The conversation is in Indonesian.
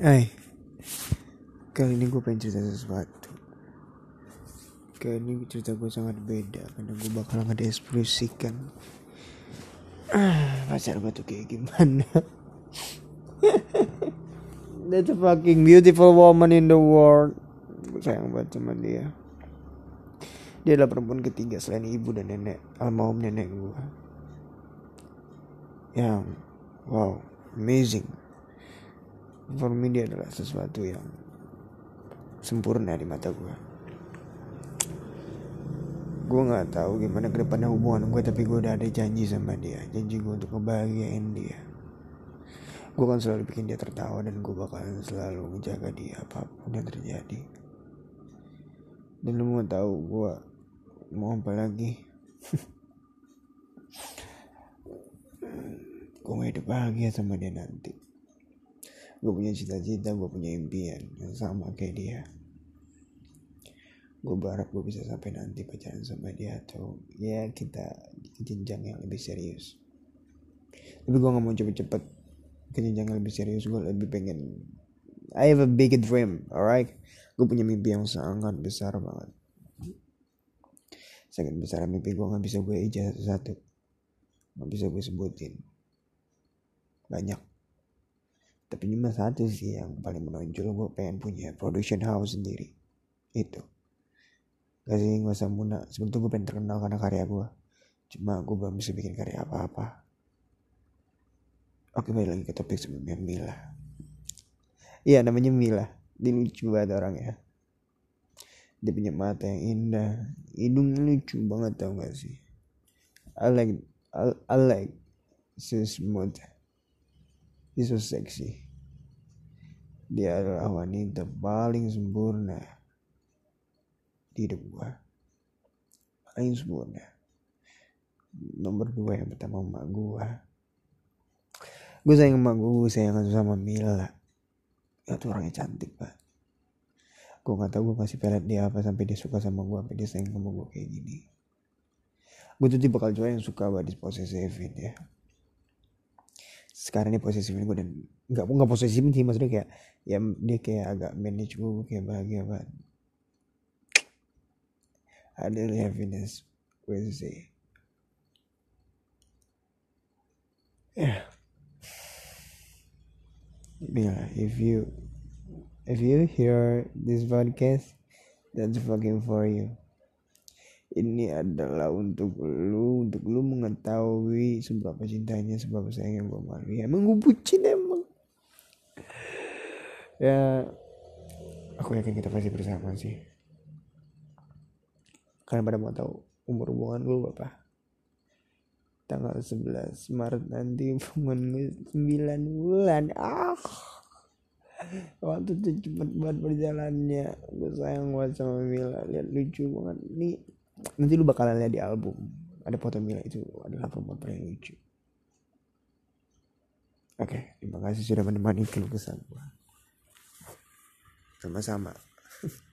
Hai Kali ini gue pengen cerita sesuatu. Kali ini cerita gue sangat beda Karena gue bakal ngedepresikan ah, Pacar gue tuh kayak gimana? That's a fucking beautiful woman in the world. Gue sayang banget sama dia. Dia adalah perempuan ketiga selain ibu dan nenek Almarhum nenek gue Yang Wow Amazing for me dia adalah sesuatu yang sempurna di mata gue gue nggak tahu gimana ke depannya hubungan gue tapi gue udah ada janji sama dia. Janji gue untuk ngebahagiain dia. Gue akan selalu bikin dia tertawa dan gue bakalan selalu menjaga dia apa pun yang terjadi. Dan lu mau tahu gue mau apa lagi? Gue mau hidup bahagia sama dia nanti gue punya cita-cita gue punya impian yang sama kayak dia. Gue berharap gue bisa sampai nanti pacaran sama dia atau ya kita jenjang yang lebih serius. Tapi gue gak mau cepet-cepet ke jenjang yang lebih serius gue lebih pengen I have a big dream alright? Gue punya mimpi yang sangat besar banget. Sangat besar mimpi gue gak bisa gue ijazah satu-satu gak bisa gue sebutin. Banyak tapi cuma satu sih yang paling menonjol. Gue pengen punya production house sendiri. Itu. Gak sih gak muna. Sebetulnya gue pengen terkenal karena karya gue cuma gue belum bisa bikin karya apa-apa. Oke balik lagi ke topik sebelumnya Mila. Iya namanya Mila. Dia lucu banget orang ya dia punya mata yang indah. Hidungnya lucu banget tau gak sih? I like I, I like so smooth He's so sexy. Dia adalah wanita paling sempurna di hidup gua. Paling sempurna. Nomor dua yang pertama emak gua. Gue sayang emak gue, sayang sama Mila. Ya tuh orangnya cantik pak. Gue gak tau gue kasih pelet dia apa sampai dia suka sama gue, sampai dia sayang sama gue kayak gini. Gue tuh tipe kalau yang suka banget disposesifin ya sekarang ini posesif gue dan nggak nggak posesif sih maksudnya kayak ya dia kayak agak manage gue kayak bahagia banget ada happiness gue sih. Yeah. Yeah if you if you hear this podcast that's fucking for you. Ini adalah untuk lu untuk lu mengetahui seberapa cintanya seberapa sayangnya gue malu ya emang gue bucin emang. Ya aku yakin kita pasti bersama sih. Kalian pada mau tahu umur hubungan gue berapa? Tanggal 11 Maret nanti hubungan gue 9 bulan. Ah. Waktu itu cepet banget perjalannya gue sayang banget sama Mila. Lihat lucu banget. Nih nanti lu bakalan lihat di album ada foto Mila itu adalah perempuan paling lucu. Oke terima kasih sudah menemani keluh kesah gua. Sama-sama